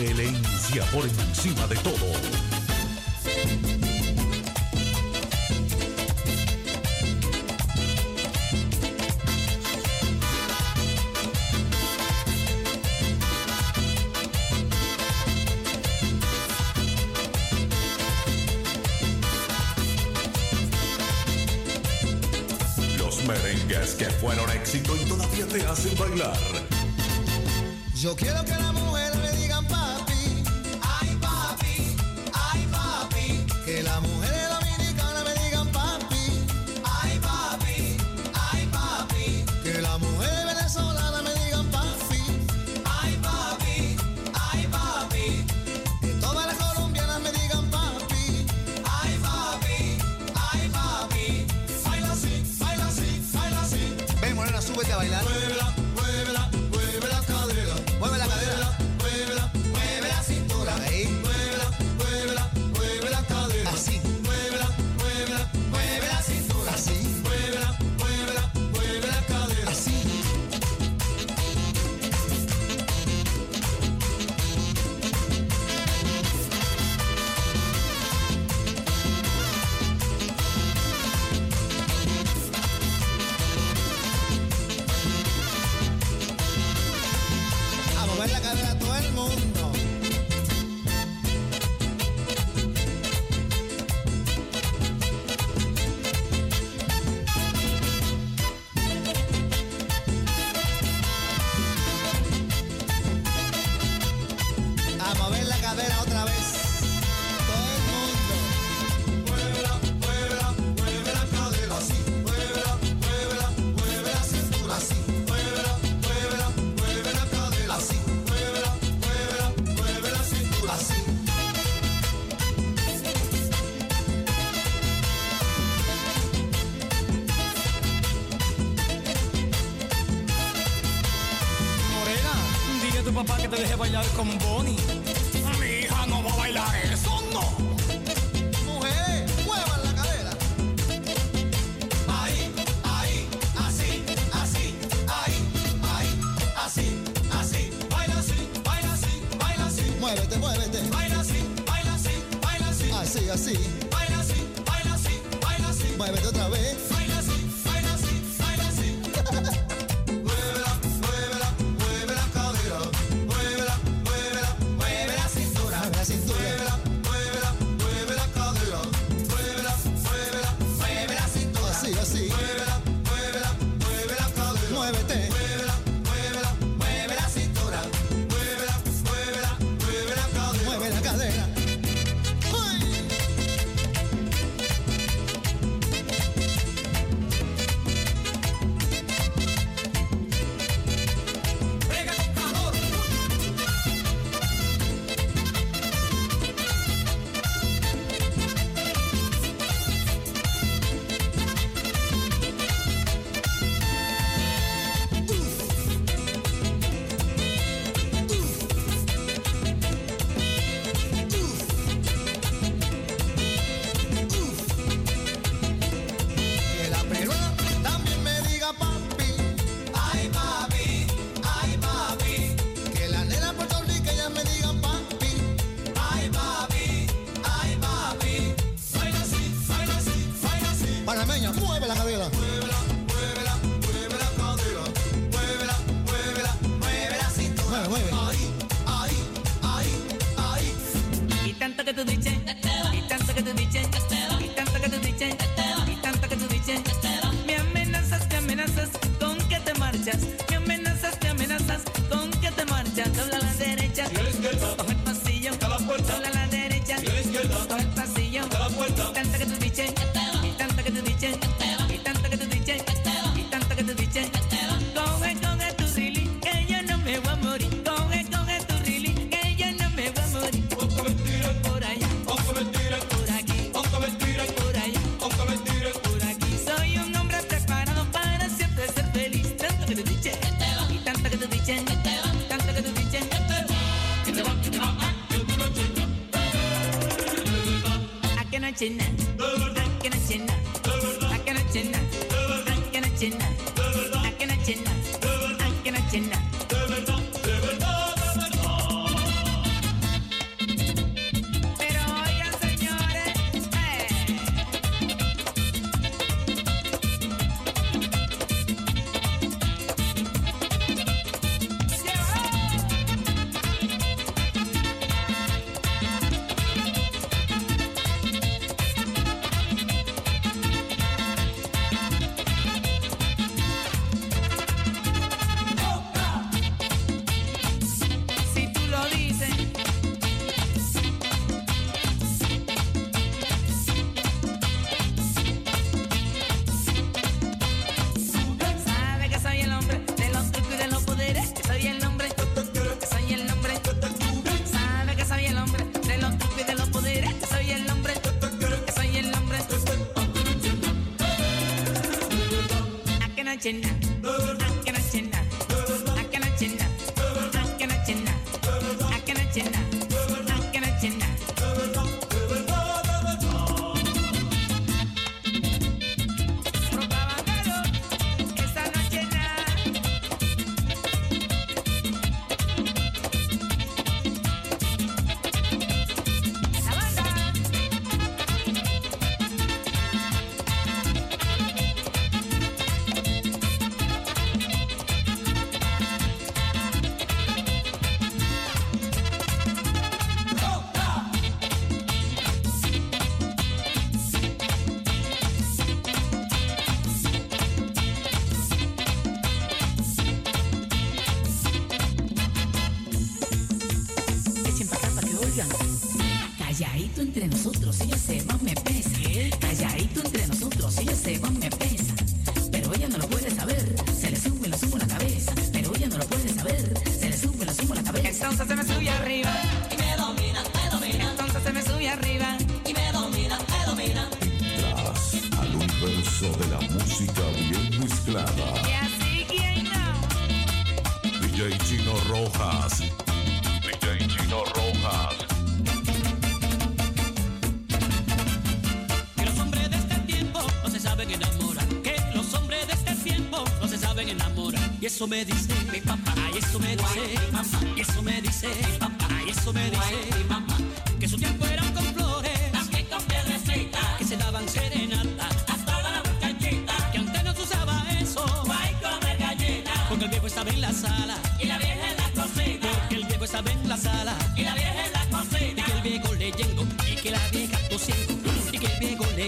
Excelencia por encima de todo. Los merengues que fueron éxito y todavía te hacen bailar. Yo quiero que la tu papá que te deje bailar con Bonnie. Mi hija no va a bailar eso, no. 我有 legend.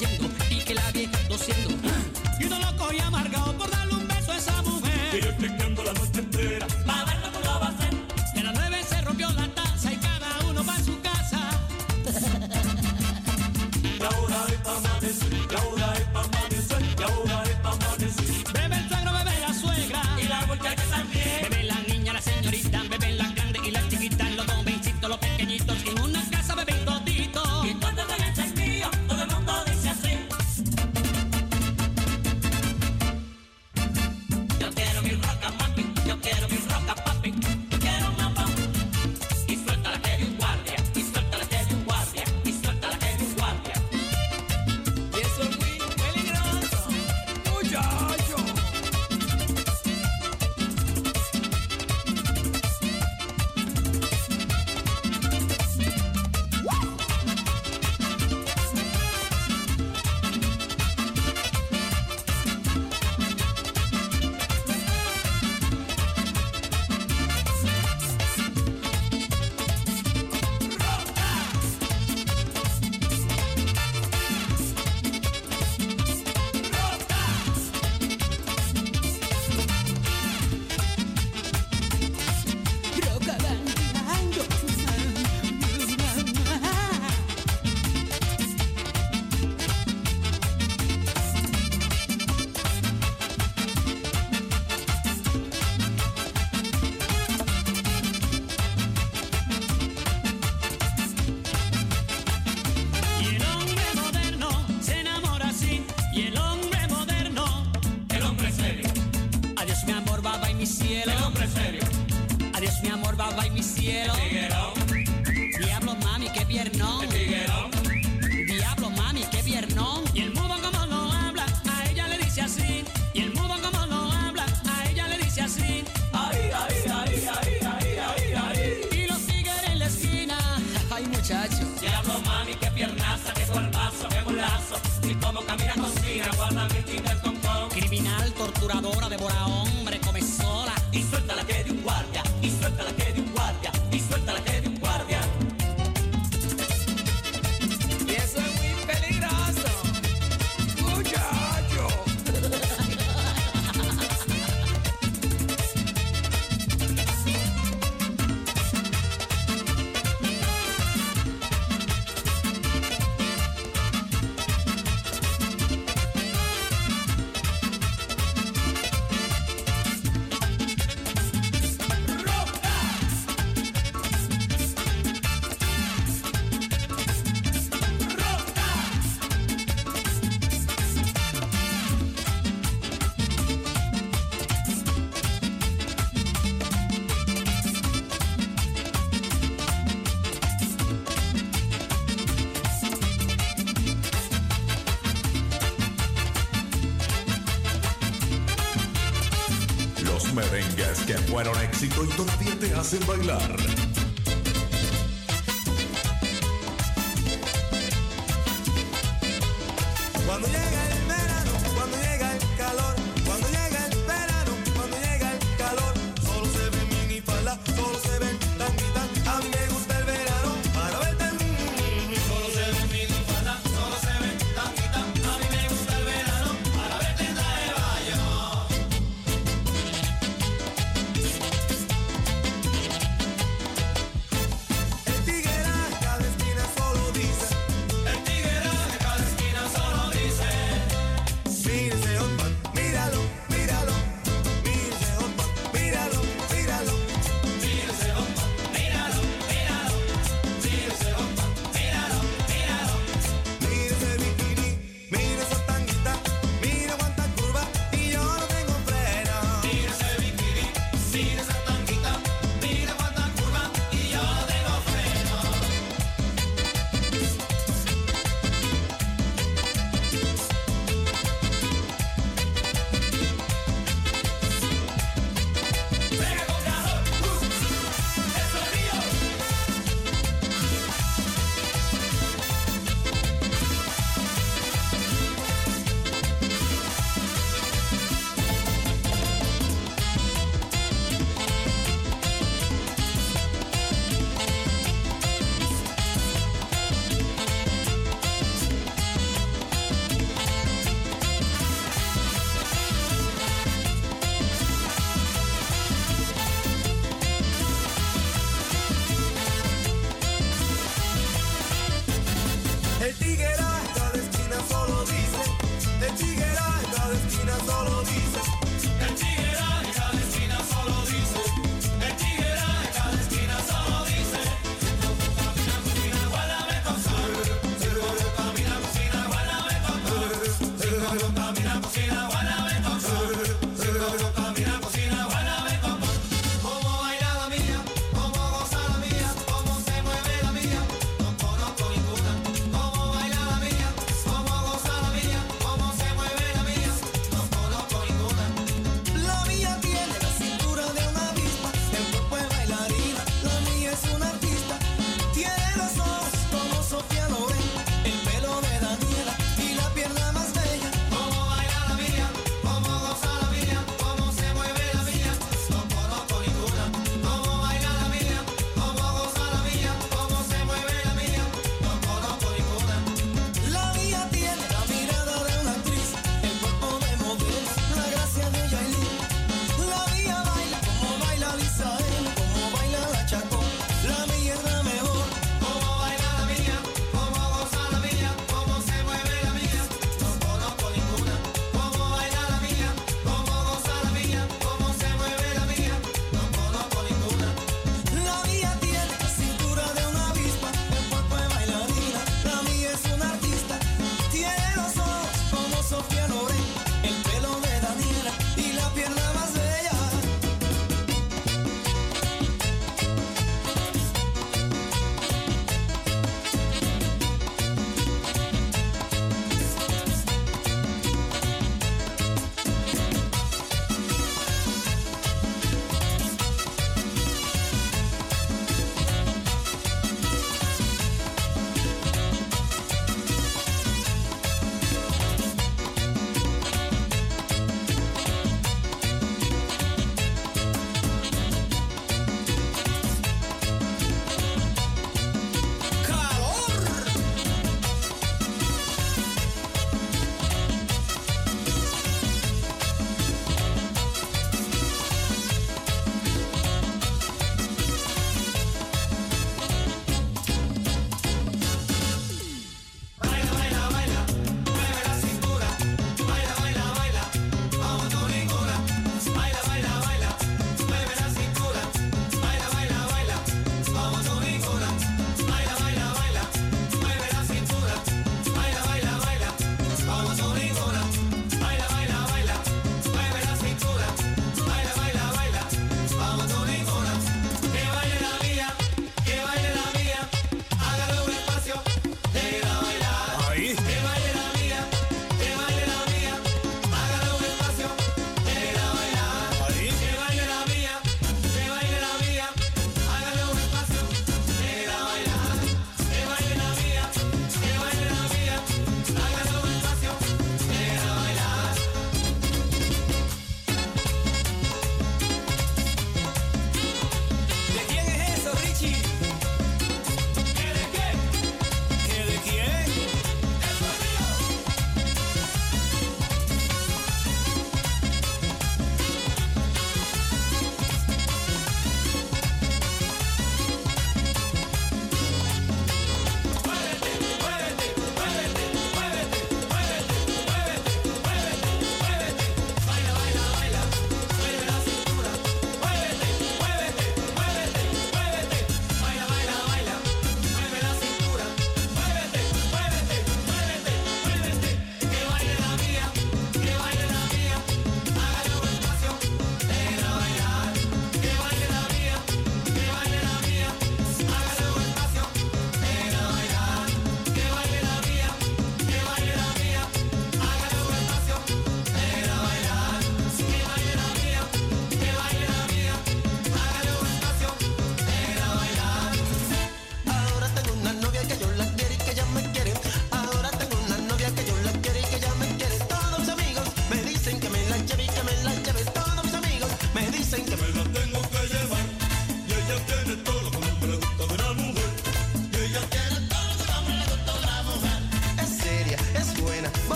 leyendo mi cielo. El hombre serio. Adiós mi amor, bye bye mi cielo. Figuero. La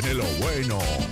viene lo bueno.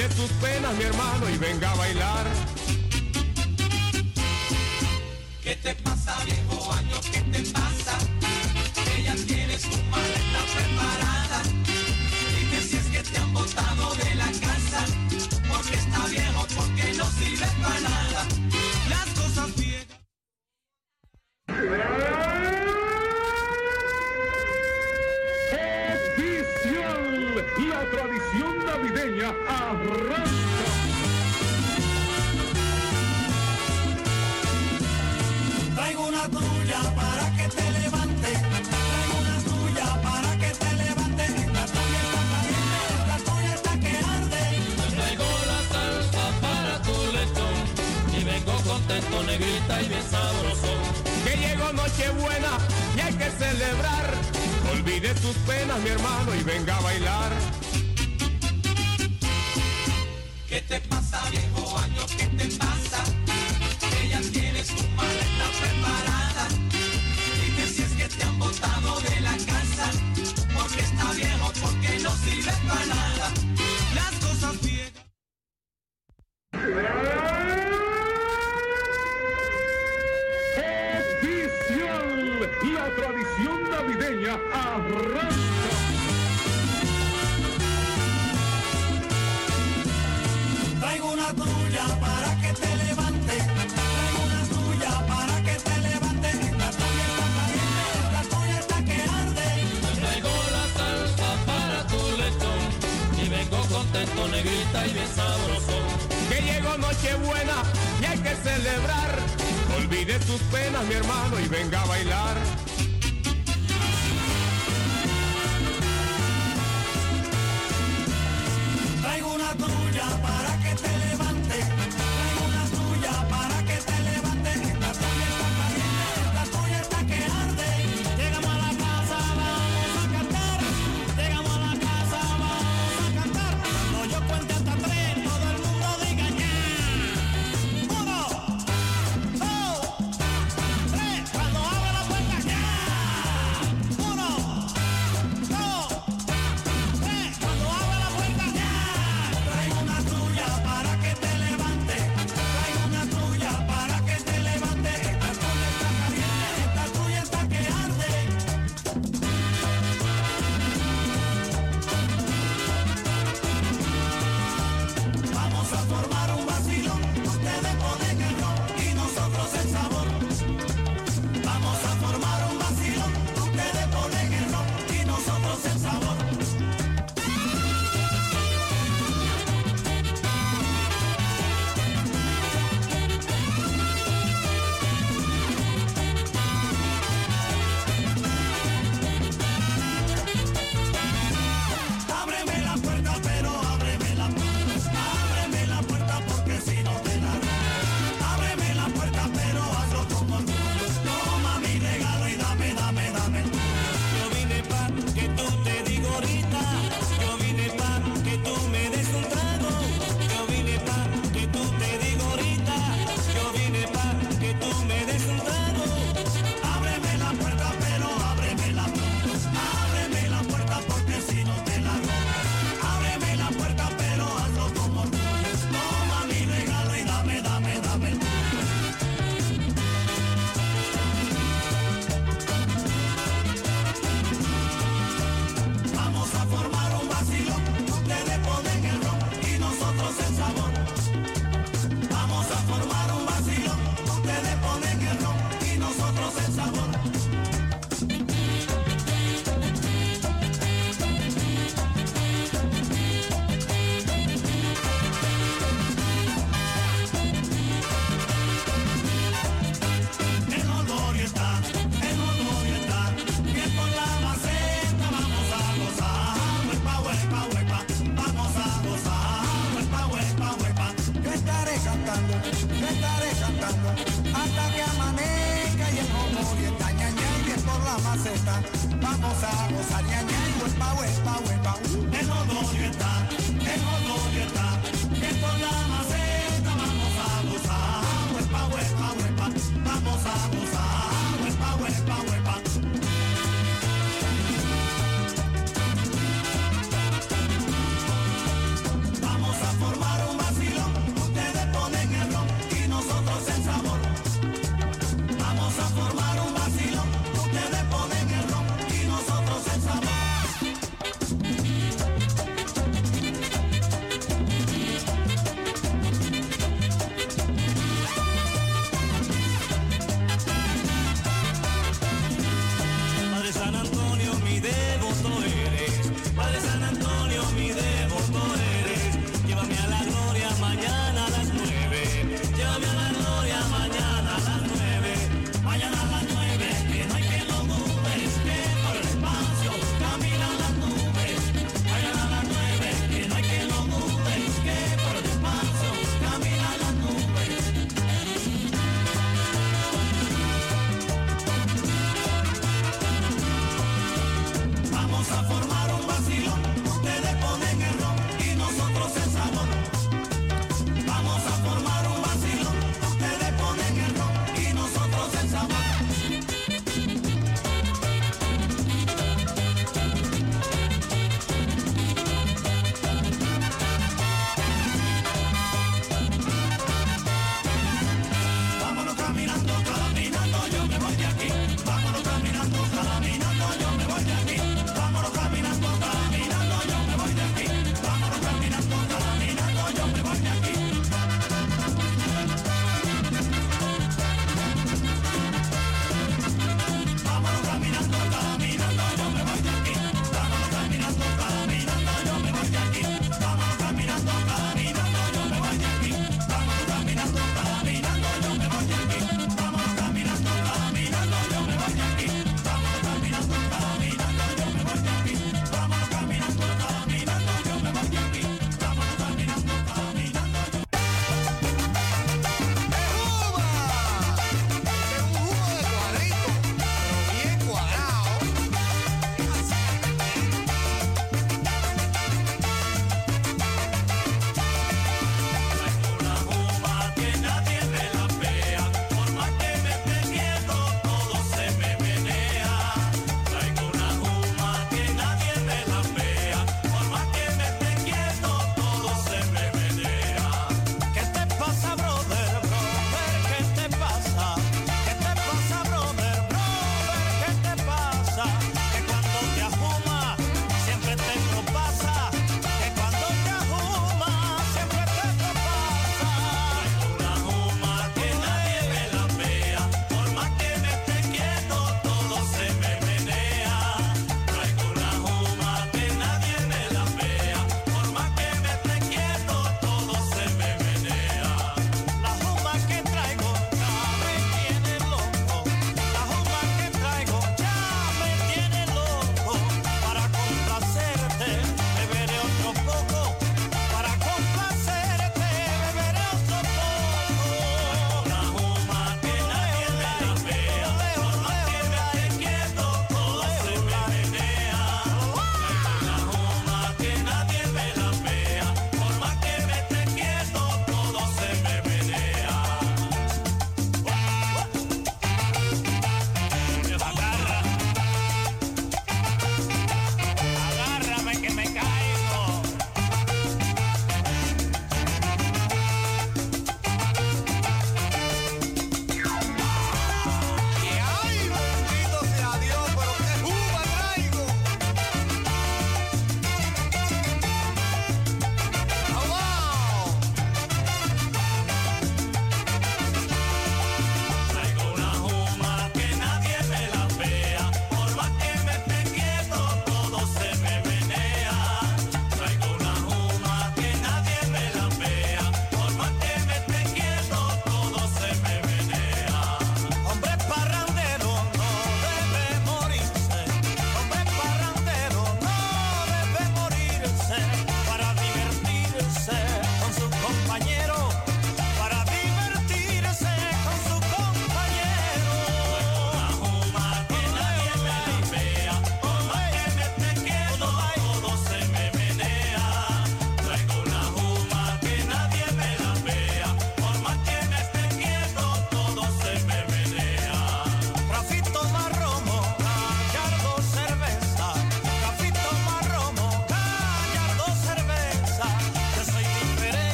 de tus penas, mi hermano, y venga a bailar. ¿Qué te pasa, viejo año? ¿Qué te pasa? y bien sabroso. Que llegó Nochebuena y hay que celebrar. Olvide sus penas, mi hermano, y venga a bailar. ¿Qué te pasa, viejo año? ¿Qué te pasa? Ella tiene su maleta preparada. Dime si es que te han botado de la casa. Porque está viejo, porque no sirve para nada. Las cosas bien. y sabroso. Que llegó Nochebuena y hay que celebrar. Olvide sus penas, mi hermano, y venga a bailar.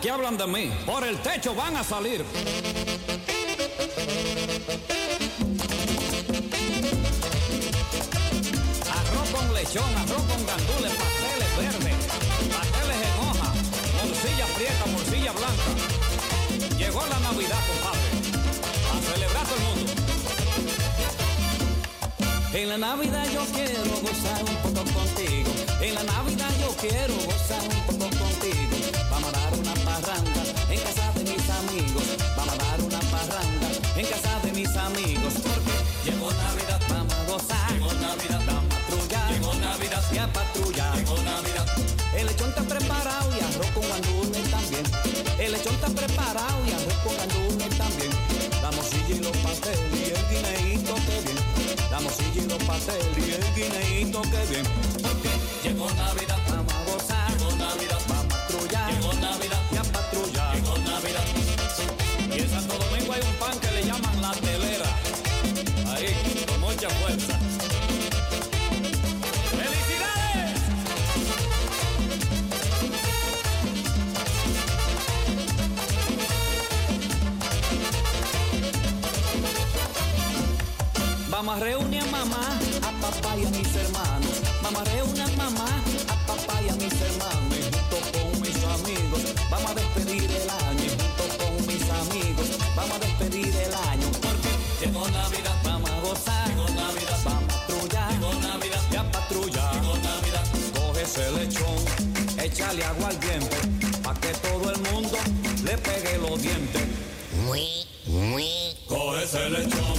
Que hablan de mí? Por el techo van a salir. Arroz con lechón, arroz con gandules, pasteles verdes, pasteles en hoja, morcilla prieta, morcilla blanca. Llegó la Navidad, compadre. A celebrar todo el mundo. En la Navidad yo quiero gozar un poco contigo. En la Navidad yo quiero gozar un poco en casa de mis amigos. Porque llegó Navidad, vamos a gozar. Llegó Navidad, vamos a patrullar. Llegó Navidad, y a patrullar. Llegó Navidad. El lechón está preparado y arroz con gandules también. El lechón está preparado y arroz con gandules también. Damos y los pasteles y el guineíto que bien. Damos y los pasteles y el guineíto que bien. Porque llegó Navidad, vamos a gozar. Llegó Navidad, Vamos a reunir a mamá, a papá y a mis hermanos. Vamos a reunir a mamá, a papá y a mis hermanos. Y junto con mis amigos, vamos a despedir el año. Y junto con mis amigos, vamos a despedir el año. Porque llegó Navidad, vamos a gozar. Llegó Navidad, vamos a patrullar. Llegó Navidad, y a patrullar. Llegó Navidad, coge ese lechón, échale agua al diente, pa' que todo el mundo le pegue los dientes. Coge ese lechón,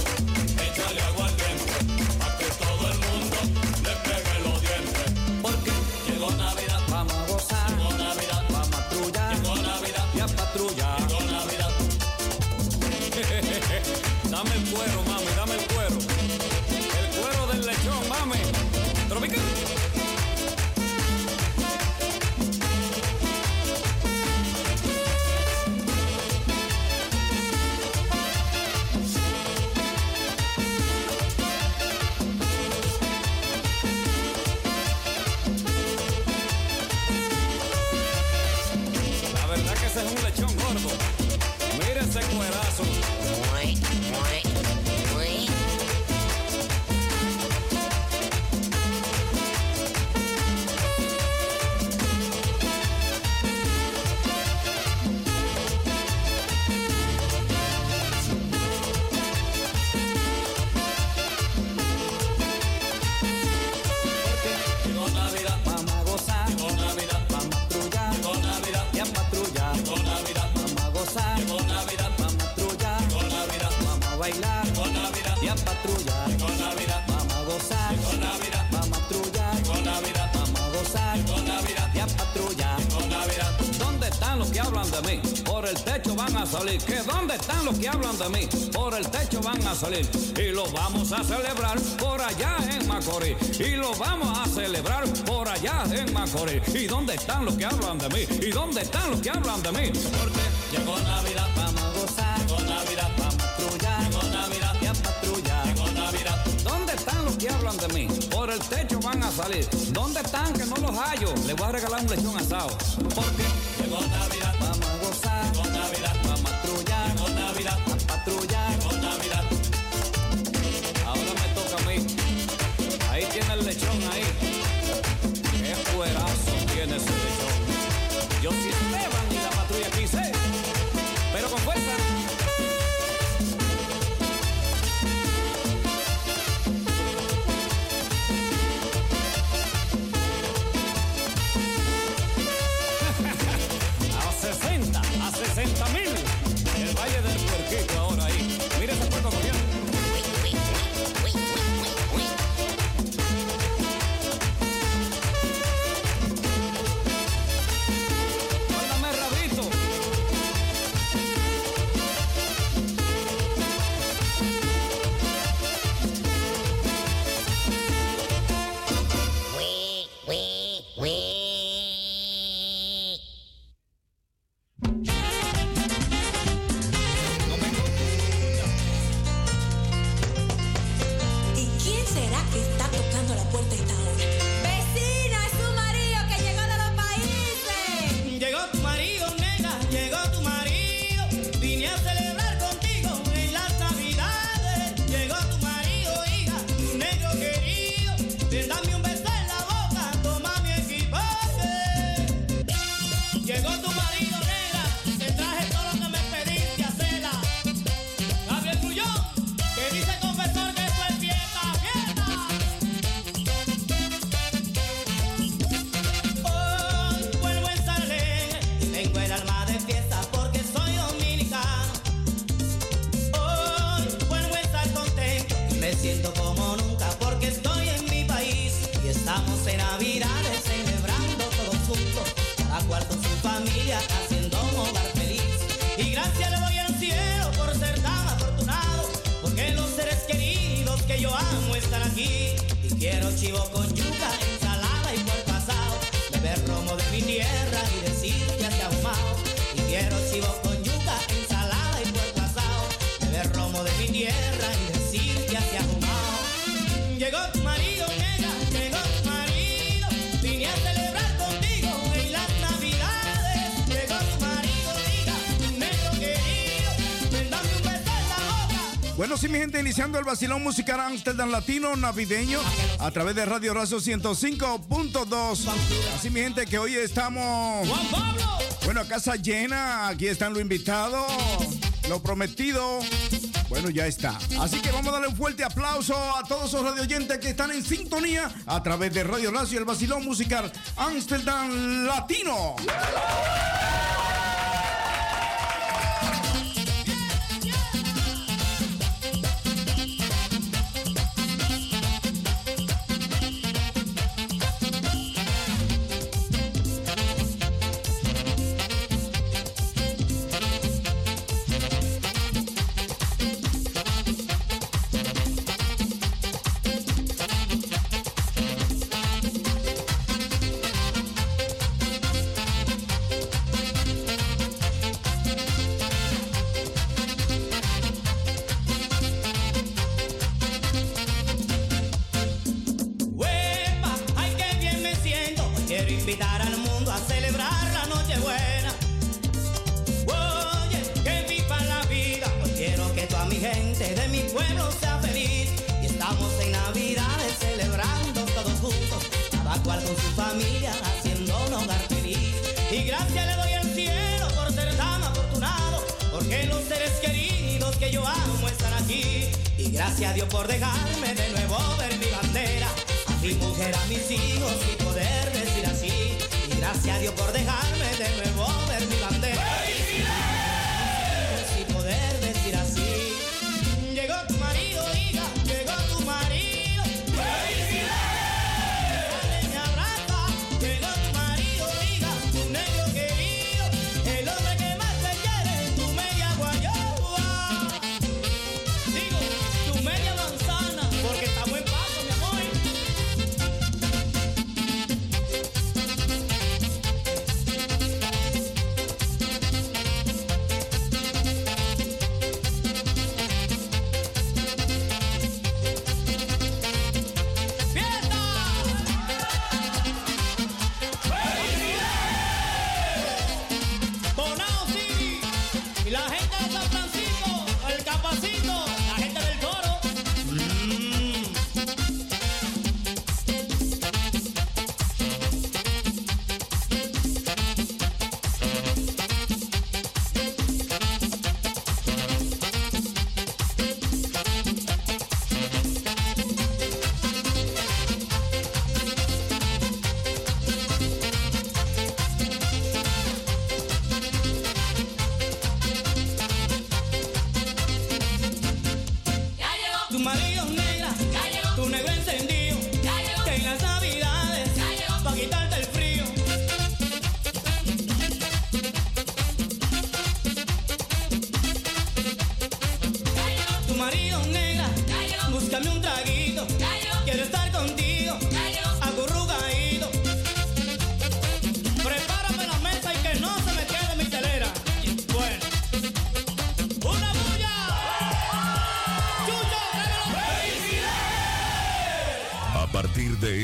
Por el techo van a salir. Y lo vamos a celebrar por allá en Macorís. Y lo vamos a celebrar por allá en Macorís. ¿Y dónde están los que hablan de mí? ¿Y dónde están los que hablan de mí? Porque. ¿Dónde están los que hablan de mí? Por el techo van a salir. ¿Dónde están que no los hallo? Les voy a regalar un lechón quiero chivo con yuca, ensalada y por pasado, beber romo de mi tierra y decir que hace ahumado. Llegó tu marido, nena, llegó tu marido. Vine a celebrar contigo en las navidades. Llegó tu marido, diga, negro querido. Ven, dame un beso en la boca. Bueno, sí, mi gente, iniciando el vacilón musical Amsterdam Latino navideño a través de Radio Razo 105.2. Así, mi gente, que hoy estamos. Juan Pablo. Bueno, casa llena, aquí están los invitados, lo prometido. Bueno, ya está. Así que vamos a darle un fuerte aplauso a todos esos radioyentes que están en sintonía a través de Radio y el vacilón musical Amsterdam Latino. Gracias a Dios por dejarme de nuevo ver mi bandera. A mi mujer, a mis hijos y poder decir así. Y gracias a Dios por dejarme de nuevo ver mi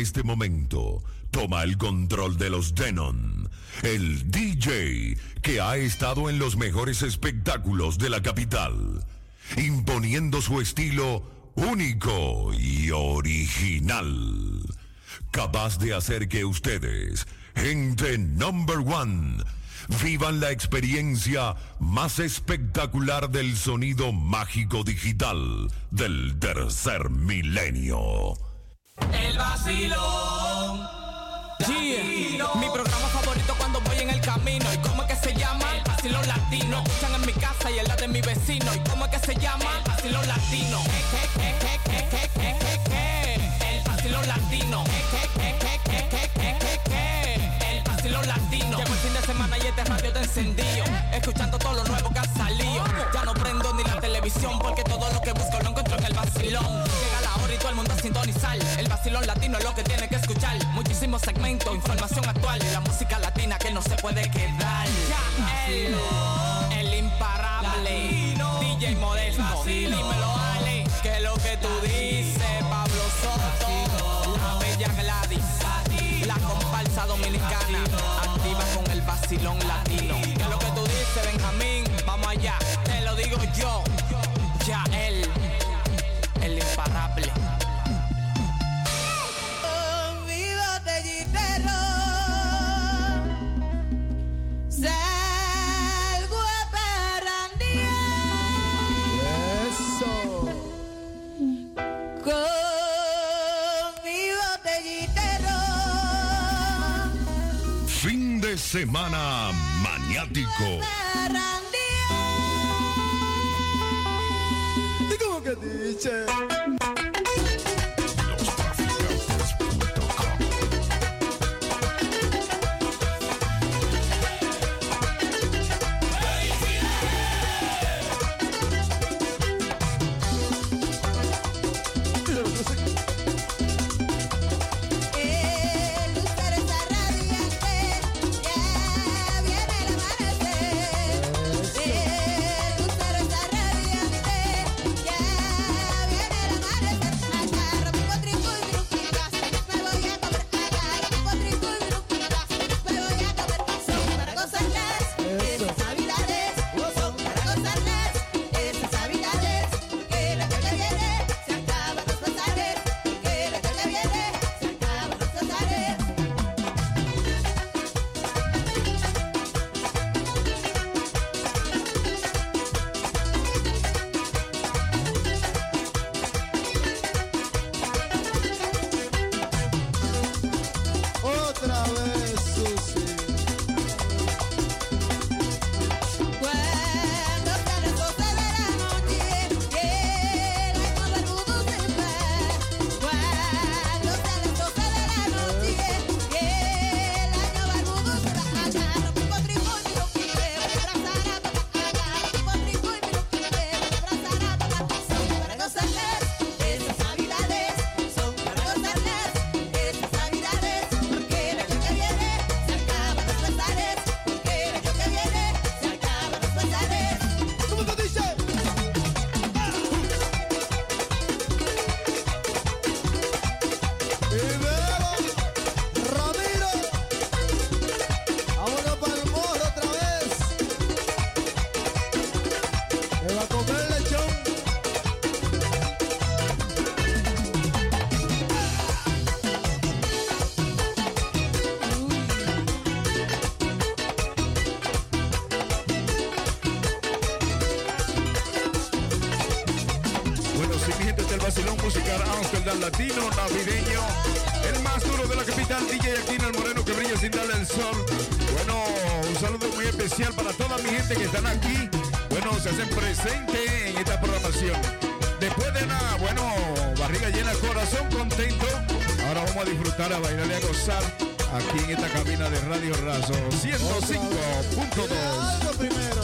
este momento, toma el control de los Denon, el DJ que ha estado en los mejores espectáculos de la capital, imponiendo su estilo único y original, capaz de hacer que ustedes, gente number one, vivan la experiencia más espectacular del sonido mágico digital del tercer milenio. El vacilón. Yeah. Mi programa favorito cuando voy en el camino. ¿Y cómo es que se llama? El vacilón latino. Escuchan en mi casa y en la de mi vecino. ¿Y cómo es que se llama? El vacilón latino. El vacilón latino. El vacilón latino. Llevo el fin de semana y este radio te encendido. Escuchando todo lo nuevo que ha salido. Ya no prendo ni la televisión porque todo lo que busco lo encuentro en el vacilón el vacilón latino es lo que tiene que escuchar. Muchísimos segmentos, información actual. La música latina que no se puede quedar. Ya, el, el imparable. Latino, DJ Modesto Dímelo Ale, que lo que tú dices Pablo Soto La bella Gladys La comparsa dominicana. Activa con el vacilón latino. Semana Maniático. ¿Y cómo que dice? que están aquí, bueno, se hacen presente en esta programación. Después de nada, bueno, barriga llena, corazón contento. Ahora vamos a disfrutar, a bailar y a gozar aquí en esta cabina de Radio Razo 105.2.